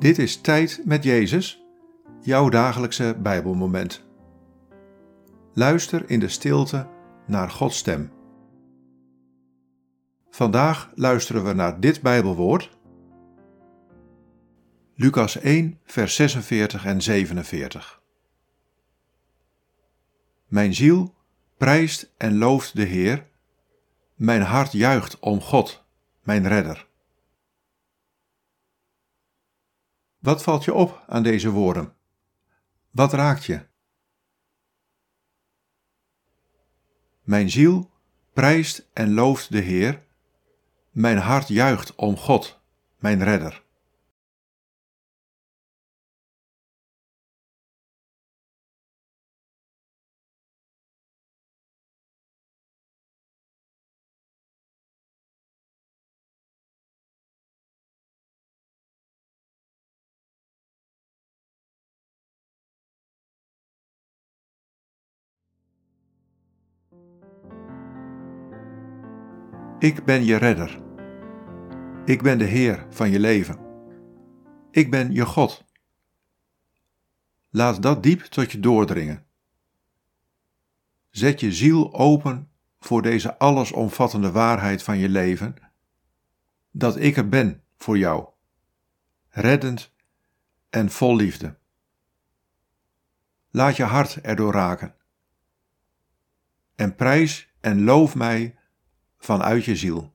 Dit is Tijd met Jezus, jouw dagelijkse Bijbelmoment. Luister in de stilte naar Gods stem. Vandaag luisteren we naar dit Bijbelwoord. Lucas 1, vers 46 en 47. Mijn ziel prijst en looft de Heer. Mijn hart juicht om God, mijn redder. Wat valt je op aan deze woorden? Wat raakt je? Mijn ziel prijst en looft de Heer. Mijn hart juicht om God, mijn redder. Ik ben je redder. Ik ben de Heer van je leven. Ik ben je God. Laat dat diep tot je doordringen. Zet je ziel open voor deze allesomvattende waarheid van je leven, dat ik er ben voor jou, reddend en vol liefde. Laat je hart erdoor raken. En prijs en loof mij vanuit je ziel.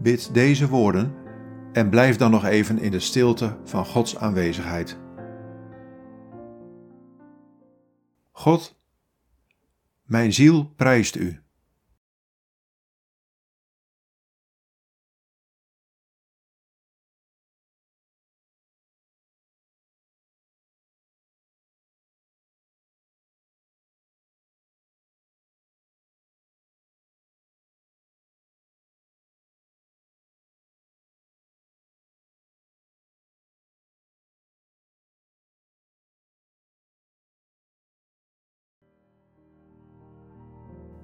Bid deze woorden en blijf dan nog even in de stilte van Gods aanwezigheid. God, mijn ziel prijst u.